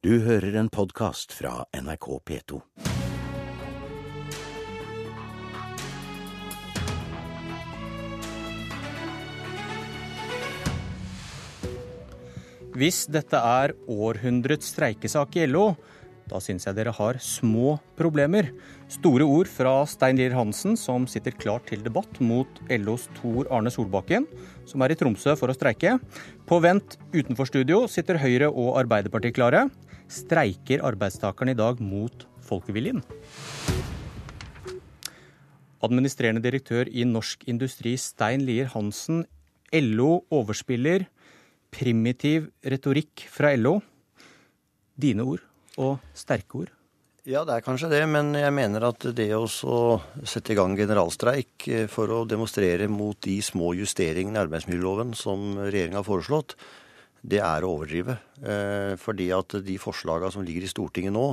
Du hører en podkast fra NRK P2. Hvis dette er århundrets streikesak i LO, da syns jeg dere har små problemer. Store ord fra Stein Lier Hansen, som sitter klar til debatt mot LOs Tor Arne Solbakken, som er i Tromsø for å streike. På vent utenfor studio sitter Høyre og Arbeiderpartiet klare. Streiker arbeidstakerne i dag mot folkeviljen? Administrerende direktør i Norsk Industri, Stein Lier Hansen. LO overspiller primitiv retorikk fra LO. Dine ord og sterke ord. Ja, det er kanskje det, men jeg mener at det å sette i gang generalstreik eh, for å demonstrere mot de små justeringene i arbeidsmiljøloven som regjeringa har foreslått, det er å overdrive. Eh, fordi at de forslagene som ligger i Stortinget nå,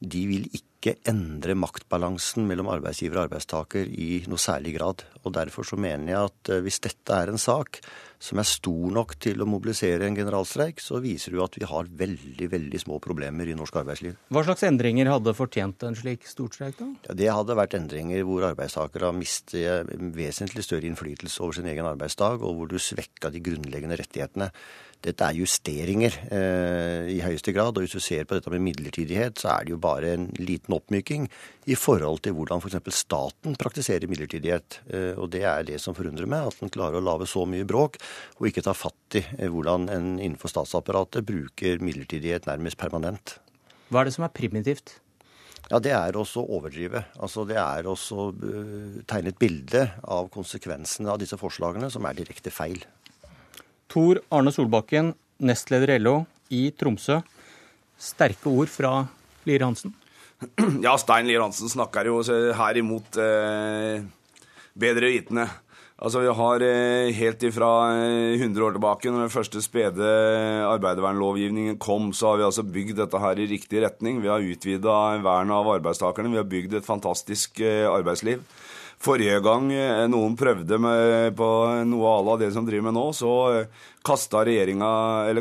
de vil ikke endre maktbalansen mellom arbeidsgiver og arbeidstaker i noe særlig grad. Og Derfor så mener jeg at eh, hvis dette er en sak som er stor nok til å mobilisere en generalstreik, så viser det jo at vi har veldig veldig små problemer i norsk arbeidsliv. Hva slags endringer hadde fortjent en slik storstreik, da? Ja, det hadde vært endringer hvor arbeidstakere mister vesentlig større innflytelse over sin egen arbeidsdag, og hvor du svekka de grunnleggende rettighetene. Dette er justeringer eh, i høyeste grad. Og hvis du ser på dette med midlertidighet, så er det jo bare en liten oppmyking i forhold til hvordan f.eks. staten praktiserer midlertidighet. Eh, og det er det som forundrer meg, at den klarer å lage så mye bråk og ikke tar fatt i eh, hvordan en innenfor statsapparatet bruker midlertidighet nærmest permanent. Hva er det som er primitivt? Ja, Det er også å overdrive. Altså, Det er også uh, tegne et bilde av konsekvensene av disse forslagene som er direkte feil. Tor Arne Solbakken, nestleder i LO i Tromsø. Sterke ord fra Lier Hansen? Ja, Stein Lier Hansen snakker jo her imot eh, bedre vitende. Altså, Vi har eh, helt ifra 100 eh, år tilbake, når den første spede arbeidervernlovgivningen kom, så har vi altså bygd dette her i riktig retning. Vi har utvida vernet av arbeidstakerne. Vi har bygd et fantastisk eh, arbeidsliv. Forrige gang eh, noen prøvde med, på noe à la det som driver med nå, så eh, kasta,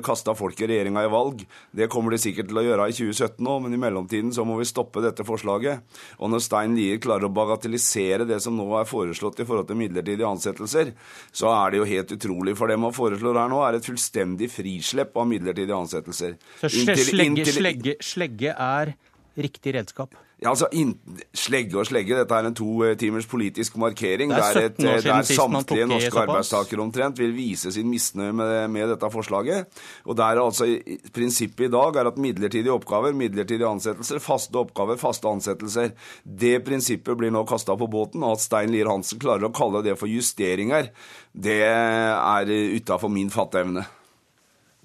kasta folket regjeringa i valg. Det kommer de sikkert til å gjøre i 2017 nå, men i mellomtiden så må vi stoppe dette forslaget. Og når Stein Lier klarer å bagatellisere det som nå er foreslått i forhold til midlertidige ansettelser, så er det jo helt utrolig. For det man foreslår her nå, er et fullstendig frislepp av midlertidige ansettelser. Så slegge, slegge, slegge er riktig redskap? Ja, altså, in, Slegge og slegge, dette er en to eh, timers politisk markering. Det er, et, eh, der samtlige norske arbeidstakere omtrent vil vise sin misnøye med, med, dette forslaget. Og der altså Prinsippet i dag er at midlertidige oppgaver, midlertidige ansettelser, faste oppgaver, faste ansettelser. Det prinsippet blir nå kasta på båten. Og at Stein Lier Hansen klarer å kalle det for justeringer, det er utafor min fatteevne.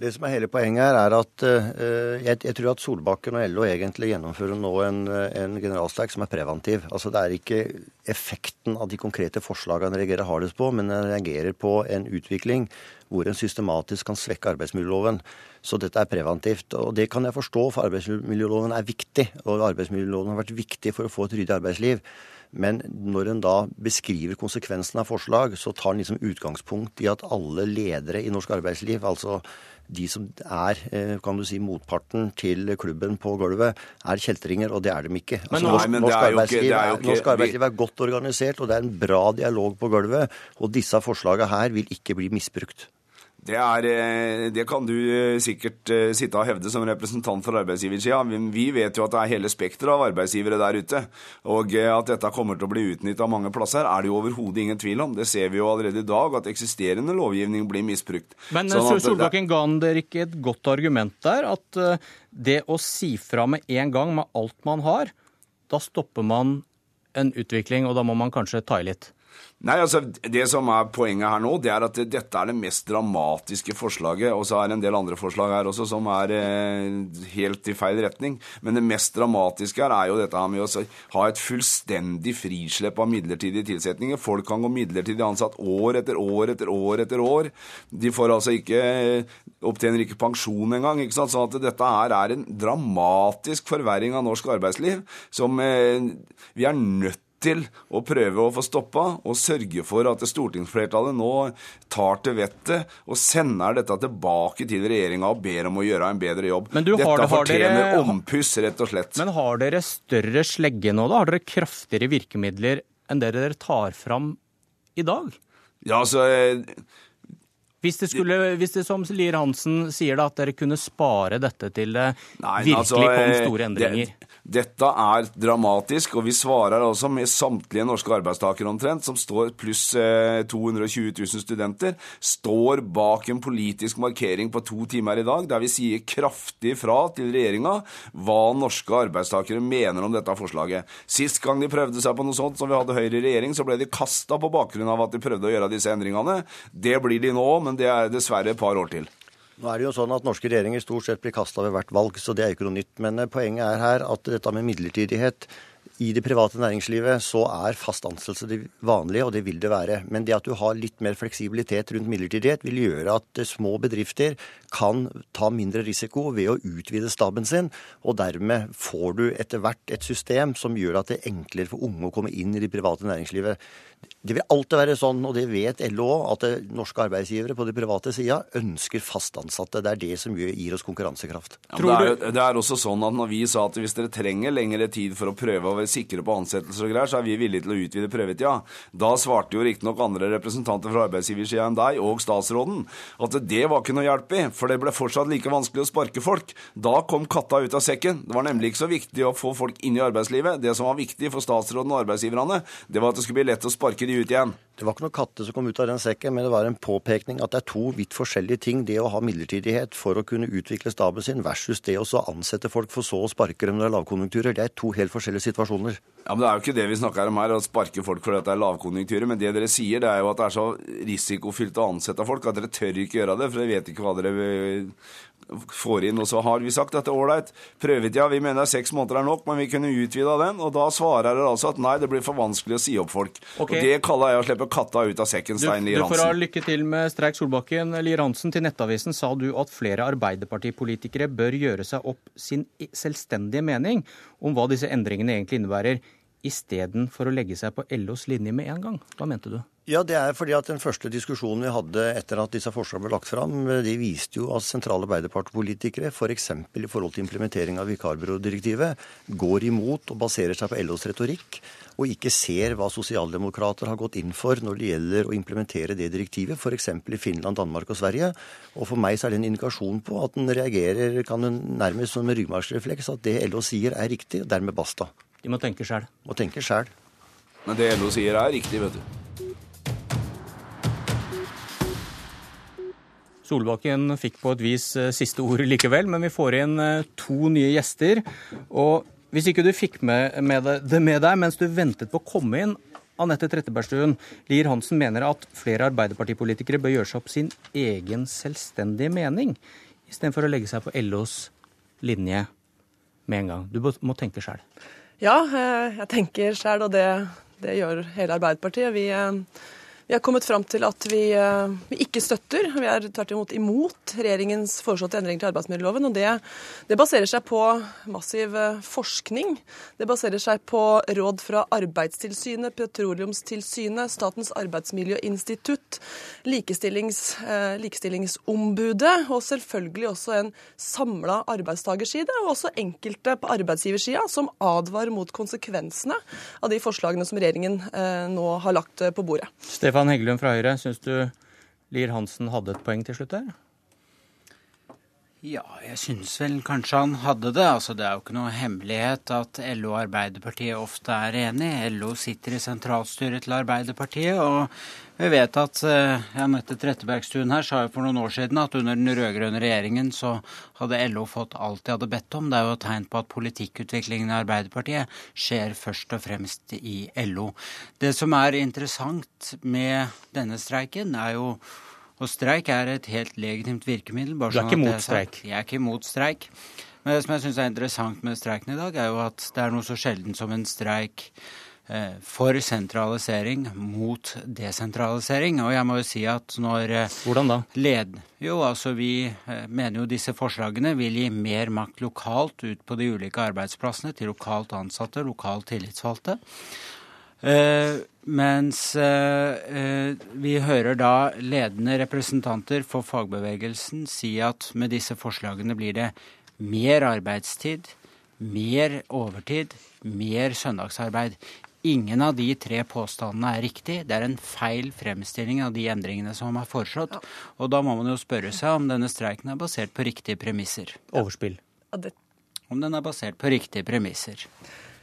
Det som er hele poenget her, er at uh, jeg, jeg, tror at Solbakken og LO egentlig gjennomfører nå en, en generalstreik som er preventiv. Altså Det er ikke effekten av de konkrete forslagene en reagerer hardest på, men en reagerer på en utvikling hvor en systematisk kan svekke arbeidsmiljøloven. Så dette er preventivt. Og det kan jeg forstå, for arbeidsmiljøloven er viktig. Og arbeidsmiljøloven har vært viktig for å få et ryddig arbeidsliv. Men når en da beskriver konsekvensen av forslag, så tar en liksom utgangspunkt i at alle ledere i norsk arbeidsliv, altså de som er eh, kan du si, motparten til klubben på gulvet, er kjeltringer, og det er de ikke. Altså, norsk, nei, norsk, arbeidsliv, ikke, er, norsk arbeidsliv er godt organisert, og det er en bra dialog på gulvet. Og disse forslagene her vil ikke bli misbrukt. Det, er, eh, det, kan du eh, sikkert eh, sitte og hevde som representant for arbeidsgiversida. Vi vet jo at det er hele spekteret av arbeidsgivere der ute. Og at dette kommer til å bli utnytta mange plasser, er det jo overhodet ingen tvil om. Det ser vi jo allerede i dag, at eksisterende lovgivning blir misbrukt. Men sånn Solbakken, ga han dere ikke et godt argument der? At det å si fra med en gang med alt man har, da stopper man en utvikling, og da må man kanskje ta i litt? Nei, altså, Det som er poenget her nå, det er at dette er det mest dramatiske forslaget. Og så er det en del andre forslag her også som er eh, helt i feil retning. Men det mest dramatiske her er jo dette her med å ha et fullstendig frislepp av midlertidige tilsetninger. Folk kan gå midlertidig ansatt år etter år etter år etter år. De får altså ikke opptjener ikke pensjon engang. ikke sant? Sånn at dette her er en dramatisk forverring av norsk arbeidsliv som eh, vi er nødt til å prøve å få stoppa og sørge for at stortingsflertallet nå tar til vettet og sender dette tilbake til regjeringa og ber om å gjøre en bedre jobb. dette har, fortjener dere, ompuss, rett og slett. Men har dere større slegge nå, da? Har dere kraftigere virkemidler enn det dere tar fram i dag? Ja, altså... Hvis det, skulle, hvis det som Lier Hansen sier, da, at dere kunne spare dette til det Nei, virkelig altså, kom store endringer? Det, dette er dramatisk, og vi svarer altså med samtlige norske arbeidstakere omtrent, som står pluss 220 000 studenter, står bak en politisk markering på to timer i dag, der vi sier kraftig fra til regjeringa hva norske arbeidstakere mener om dette forslaget. Sist gang de prøvde seg på noe sånt som vi hadde Høyre i regjering, så ble de kasta på bakgrunn av at de prøvde å gjøre disse endringene. Det blir de nå, men det er dessverre et par år til. Nå er det jo sånn at Norske regjeringer stort sett blir kasta ved hvert valg, så det er jo ikke noe nytt. Men eh, poenget er her at dette med midlertidighet i det private næringslivet så er fast ansettelse det vanlige, og det vil det være. Men det at du har litt mer fleksibilitet rundt midlertidighet, vil gjøre at små bedrifter kan ta mindre risiko ved å utvide staben sin, og dermed får du etter hvert et system som gjør at det er enklere for unge å komme inn i det private næringslivet. Det vil alltid være sånn, og det vet LO òg, at norske arbeidsgivere på den private sida ønsker fast ansatte. Det er det som gir oss konkurransekraft. Ja, det, er, det, er, også sånn at når vi sa at hvis dere trenger lengre tid for å prøve å være sikre på ansettelser og greier, så er vi villige til å utvide prøvetida. Da svarte jo riktignok andre representanter fra arbeidsgiversida enn deg og statsråden at det var ikke noe hjelp i, for det ble fortsatt like vanskelig å sparke folk. Da kom katta ut av sekken. Det var nemlig ikke så viktig å få folk inn i arbeidslivet. Det som var viktig for statsråden og arbeidsgiverne, det var at det skulle bli lett å sparke de ut igjen. Det var ikke noen katte som kom ut av den sekken, men det var en påpekning at det er to vidt forskjellige ting. Det å ha midlertidighet for å kunne utvikle staben sin, versus det å ansette folk for så å sparke dem når det er lavkonjunkturer. Det er to helt forskjellige situasjoner. Ja, men Det er jo ikke det vi snakker om her, å sparke folk fordi det er lavkonjunkturer. Men det dere sier, det er jo at det er så risikofylt å ansette folk at dere tør ikke gjøre det. For dere vet ikke hva dere får inn. Og så har vi sagt at det er ålreit. Prøvetida vi mener seks måneder er nok, men vi kunne utvida den. Og da svarer dere altså at nei, det blir for vanskelig å si opp folk. Okay. Og det kaller jeg å slippe katta ut av sekken, Stein Lier Hansen. Du får ha lykke til med streik Solbakken. Lier Hansen, til Nettavisen sa du at flere Arbeiderpartipolitikere bør gjøre seg opp sin selvstendige mening om hva disse endringene egentlig innebærer, istedenfor å legge seg på LOs linje med en gang. Hva mente du? Ja, det er fordi at Den første diskusjonen vi hadde etter at disse forslagene ble lagt fram, de viste jo at sentrale arbeiderpartipolitikere, f.eks. For i forhold til implementering av vikarbyrådirektivet, går imot og baserer seg på LOs retorikk, og ikke ser hva sosialdemokrater har gått inn for når det gjelder å implementere det direktivet, f.eks. i Finland, Danmark og Sverige. Og For meg så er det en indikasjon på at den reagerer kan den nærmest som en ryggmargsrefleks, at det LO sier er riktig, og dermed basta. De må tenke sjæl. Må tenke sjæl. Men det LO sier er riktig, vet du. Solbakken fikk på et vis eh, siste ord likevel, men vi får inn eh, to nye gjester. Og hvis ikke du fikk med, med det med deg mens du ventet på å komme inn, Anette Trettebergstuen, Lier Hansen mener at flere arbeiderpartipolitikere bør gjøre seg opp sin egen selvstendige mening, istedenfor å legge seg på LOs linje med en gang. Du må tenke sjæl. Ja, eh, jeg tenker sjæl, og det, det, gjør hele Arbeiderpartiet. Vi vi har kommet fram til at vi, eh, vi ikke støtter, vi er tvert imot imot regjeringens foreslåtte endringer til arbeidsmiljøloven. og det, det, baserer seg på massiv eh, forskning. Det baserer seg på råd fra Arbeidstilsynet, Petroleumstilsynet, Statens arbeidsmiljøinstitutt, likestillings, eh, Likestillingsombudet og selvfølgelig også en samla arbeidstagerside, og også enkelte på arbeidsgiversida som advarer mot konsekvensene av de forslagene som regjeringen nå har lagt på bordet. Stefan Stefan Heggelund fra Høyre, syns du Lier Hansen hadde et poeng til slutt der? Ja, jeg syns vel kanskje han hadde det. Altså, det er jo ikke noe hemmelighet at LO og Arbeiderpartiet ofte er enige. LO sitter i sentralstyret til Arbeiderpartiet, og vi vet at Anette ja, Trettebergstuen her sa jo for noen år siden at under den rød-grønne regjeringen så hadde LO fått alt de hadde bedt om. Det er jo et tegn på at politikkutviklingen i Arbeiderpartiet skjer først og fremst i LO. Det som er interessant med denne streiken, er jo og streik er et helt legitimt virkemiddel. du er sånn ikke imot streik? Jeg er ikke imot streik. Men det som jeg syns er interessant med streiken i dag, er jo at det er noe så sjelden som en streik Eh, for sentralisering mot desentralisering. Og jeg må jo si at når eh, Hvordan da? Led, jo, altså Vi eh, mener jo disse forslagene vil gi mer makt lokalt ut på de ulike arbeidsplassene til lokalt ansatte, lokalt tillitsvalgte. Uh, mens uh, uh, vi hører da ledende representanter for fagbevegelsen si at med disse forslagene blir det mer arbeidstid, mer overtid, mer søndagsarbeid. Ingen av de tre påstandene er riktig. Det er en feil fremstilling av de endringene som er foreslått. Og da må man jo spørre seg om denne streiken er basert på riktige premisser. Overspill. Om den er basert på riktige premisser.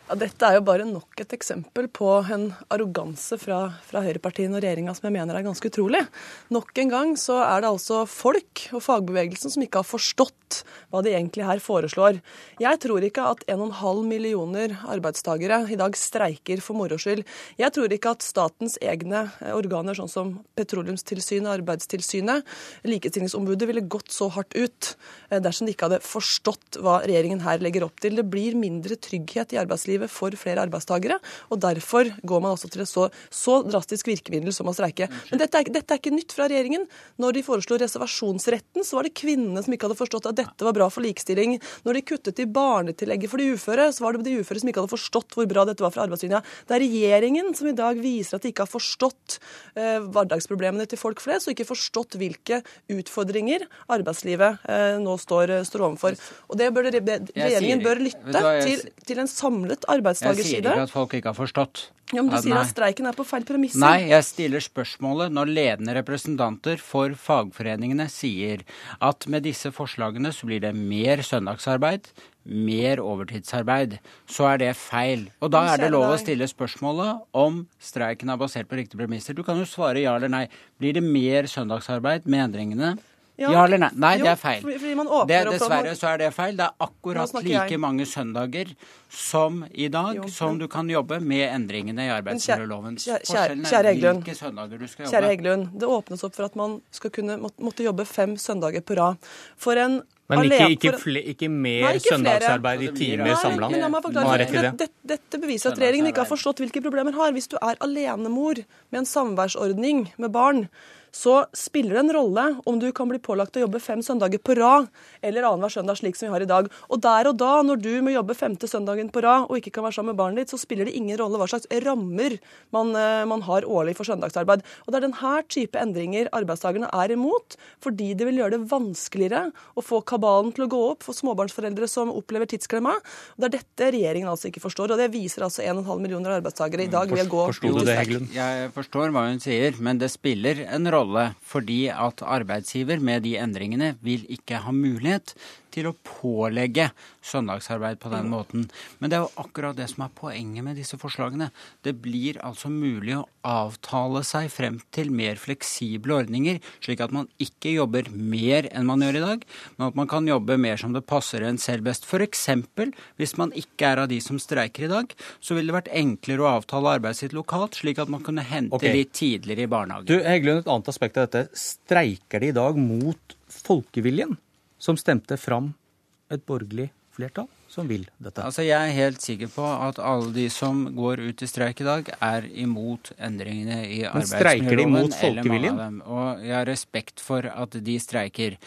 Ja, dette er jo bare nok et eksempel på en arroganse fra, fra høyrepartiene og regjeringa som jeg mener er ganske utrolig. Nok en gang så er det altså folk og fagbevegelsen som ikke har forstått hva de egentlig her foreslår. Jeg tror ikke at 1,5 millioner arbeidstakere i dag streiker for moro skyld. Jeg tror ikke at statens egne organer, sånn som Petroleumstilsynet, Arbeidstilsynet, Likestillingsombudet, ville gått så hardt ut eh, dersom de ikke hadde forstått hva regjeringen her legger opp til. Det blir mindre trygghet i arbeidslivet arbeidslivet for flere arbeidstakere. og Derfor går man altså til et så, så drastisk virkemiddel som å streike. Men dette er, dette er, ikke nytt fra regjeringen. Når de foreslo reservasjonsretten, så var det kvinnene som ikke hadde forstått at dette var bra for likestilling. Når de kuttet i barnetillegget for de uføre, så var det de uføre som ikke hadde forstått hvor bra dette var for arbeidslinja. Det er regjeringen som i dag viser at de ikke har forstått eh, hverdagsproblemene til folk flest, og ikke forstått hvilke utfordringer arbeidslivet eh, nå står, står overfor. Og det bør, Regjeringen bør lytte til, til en samlet arbeidstakerside. Jeg sier ikke at folk ikke har forstått. Ja, men Du sier at streiken er på feil premisser. Nei, jeg stiller spørsmålet når ledende representanter for fagforeningene sier at med disse forslagene så blir det mer søndagsarbeid, mer overtidsarbeid, så er det feil. Og da er det lov å stille spørsmålet om streiken er basert på riktige premisser. Du kan jo svare ja eller nei. Blir det mer søndagsarbeid med endringene? Ja, ja eller nei? Nei, jo, det er feil. Fordi det, dessverre så er det feil. Det er akkurat like jeg. mange søndager som i dag jo, som du kan jobbe med endringene i arbeidsmiljøloven. Kjære, jobbe. Kjære Heggelund, det åpnes opp for at man skal kunne måtte jobbe fem søndager på rad. For en men ikke, ikke, fle, ikke mer Nei, ikke søndagsarbeid i timer samla? Dette, dette beviser at regjeringen ikke har forstått hvilke problemer har. Hvis du er alenemor med en samværsordning med barn, så spiller det en rolle om du kan bli pålagt å jobbe fem søndager på rad eller annenhver søndag, slik som vi har i dag. Og der og da, når du må jobbe femte søndagen på rad og ikke kan være sammen med barnet ditt, så spiller det ingen rolle hva slags rammer man, eh, man har årlig for søndagsarbeid. Og det er denne type endringer arbeidstakerne er imot, fordi det vil gjøre det vanskeligere å få kabalen til å gå opp for småbarnsforeldre som opplever tidsklemma. Og det er dette regjeringen altså ikke forstår, og det viser altså 1,5 millioner arbeidstakere i dag vil gå Forsto du det, Heggelund? Jeg forstår hva hun sier, men det spiller en rolle rolle fordi at arbeidsgiver med de endringene vil ikke ha mulighet til å pålegge søndagsarbeid på den mm. måten. Men det er jo akkurat det som er poenget med disse forslagene. Det blir altså mulig å avtale seg frem til mer fleksible ordninger, slik at man ikke jobber mer enn man gjør i dag, men at man kan jobbe mer som det passer en selv best. F.eks. hvis man ikke er av de som streiker i dag, så ville det vært enklere å avtale arbeidet sitt lokalt, slik at man kunne hente okay. litt tidligere i barnehagen. Du, Heggelund, et annet aspekt av dette. Streiker de i dag mot folkeviljen? Som stemte fram et borgerlig flertall som vil dette. Altså, Jeg er helt sikker på at alle de som går ut i streik i dag, er imot endringene i arbeidsmiljøloven. Men streiker de mot folkeviljen? Og jeg har respekt for at de streiker.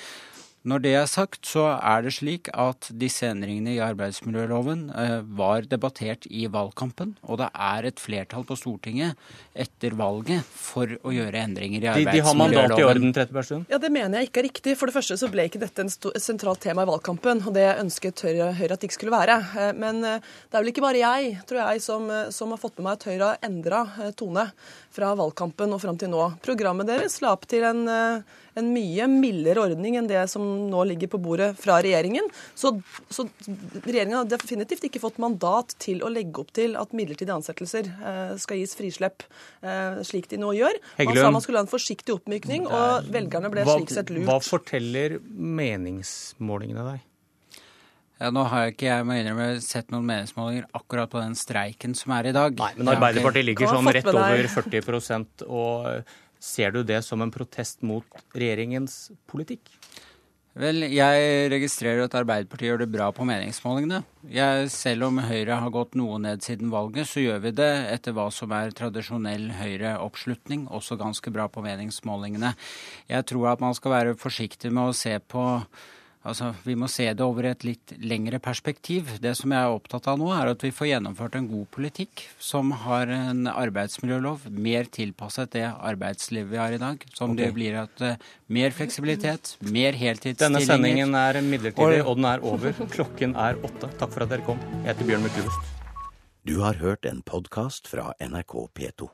Når det er sagt, så er det slik at disse endringene i arbeidsmiljøloven eh, var debattert i valgkampen, og det er et flertall på Stortinget etter valget for å gjøre endringer i arbeidsmiljøloven. De, de har mandat i orden, Trettebergstuen? Ja, det mener jeg ikke er riktig. For det første så ble ikke dette et sentralt tema i valgkampen, og det ønsket Høyre, Høyre at det ikke skulle være. Eh, men eh, det er vel ikke bare jeg, tror jeg, som, som har fått med meg at Høyre har endra tone fra valgkampen og fram til nå. Programmet deres la opp til en en mye mildere ordning enn det som nå ligger på bordet fra regjeringen. Så, så regjeringen har definitivt ikke fått mandat til å legge opp til at midlertidige ansettelser eh, skal gis frislepp, eh, slik de nå gjør. Man sa man skulle ha en forsiktig oppmykning, og velgerne ble hva, slik sett lurt. Hva forteller meningsmålingene deg? Ja, nå har jeg ikke jeg må innrømme, sett noen meningsmålinger akkurat på den streiken som er i dag. Nei, Men Arbeiderpartiet ligger sånn rett over 40% og Ser du det som en protest mot regjeringens politikk? Vel, jeg registrerer at Arbeiderpartiet gjør det bra på meningsmålingene. Jeg, selv om Høyre har gått noe ned siden valget, så gjør vi det etter hva som er tradisjonell Høyre-oppslutning, også ganske bra på meningsmålingene. Jeg tror at man skal være forsiktig med å se på Altså, Vi må se det over et litt lengre perspektiv. Det som jeg er opptatt av nå, er at vi får gjennomført en god politikk som har en arbeidsmiljølov mer tilpasset det arbeidslivet vi har i dag. Som okay. det blir at uh, mer fleksibilitet, mer heltidsstillinger Denne sendingen er midlertidig, og den er over. Klokken er åtte. Takk for at dere kom. Jeg heter Bjørn Myklebust. Du har hørt en podkast fra NRK P2.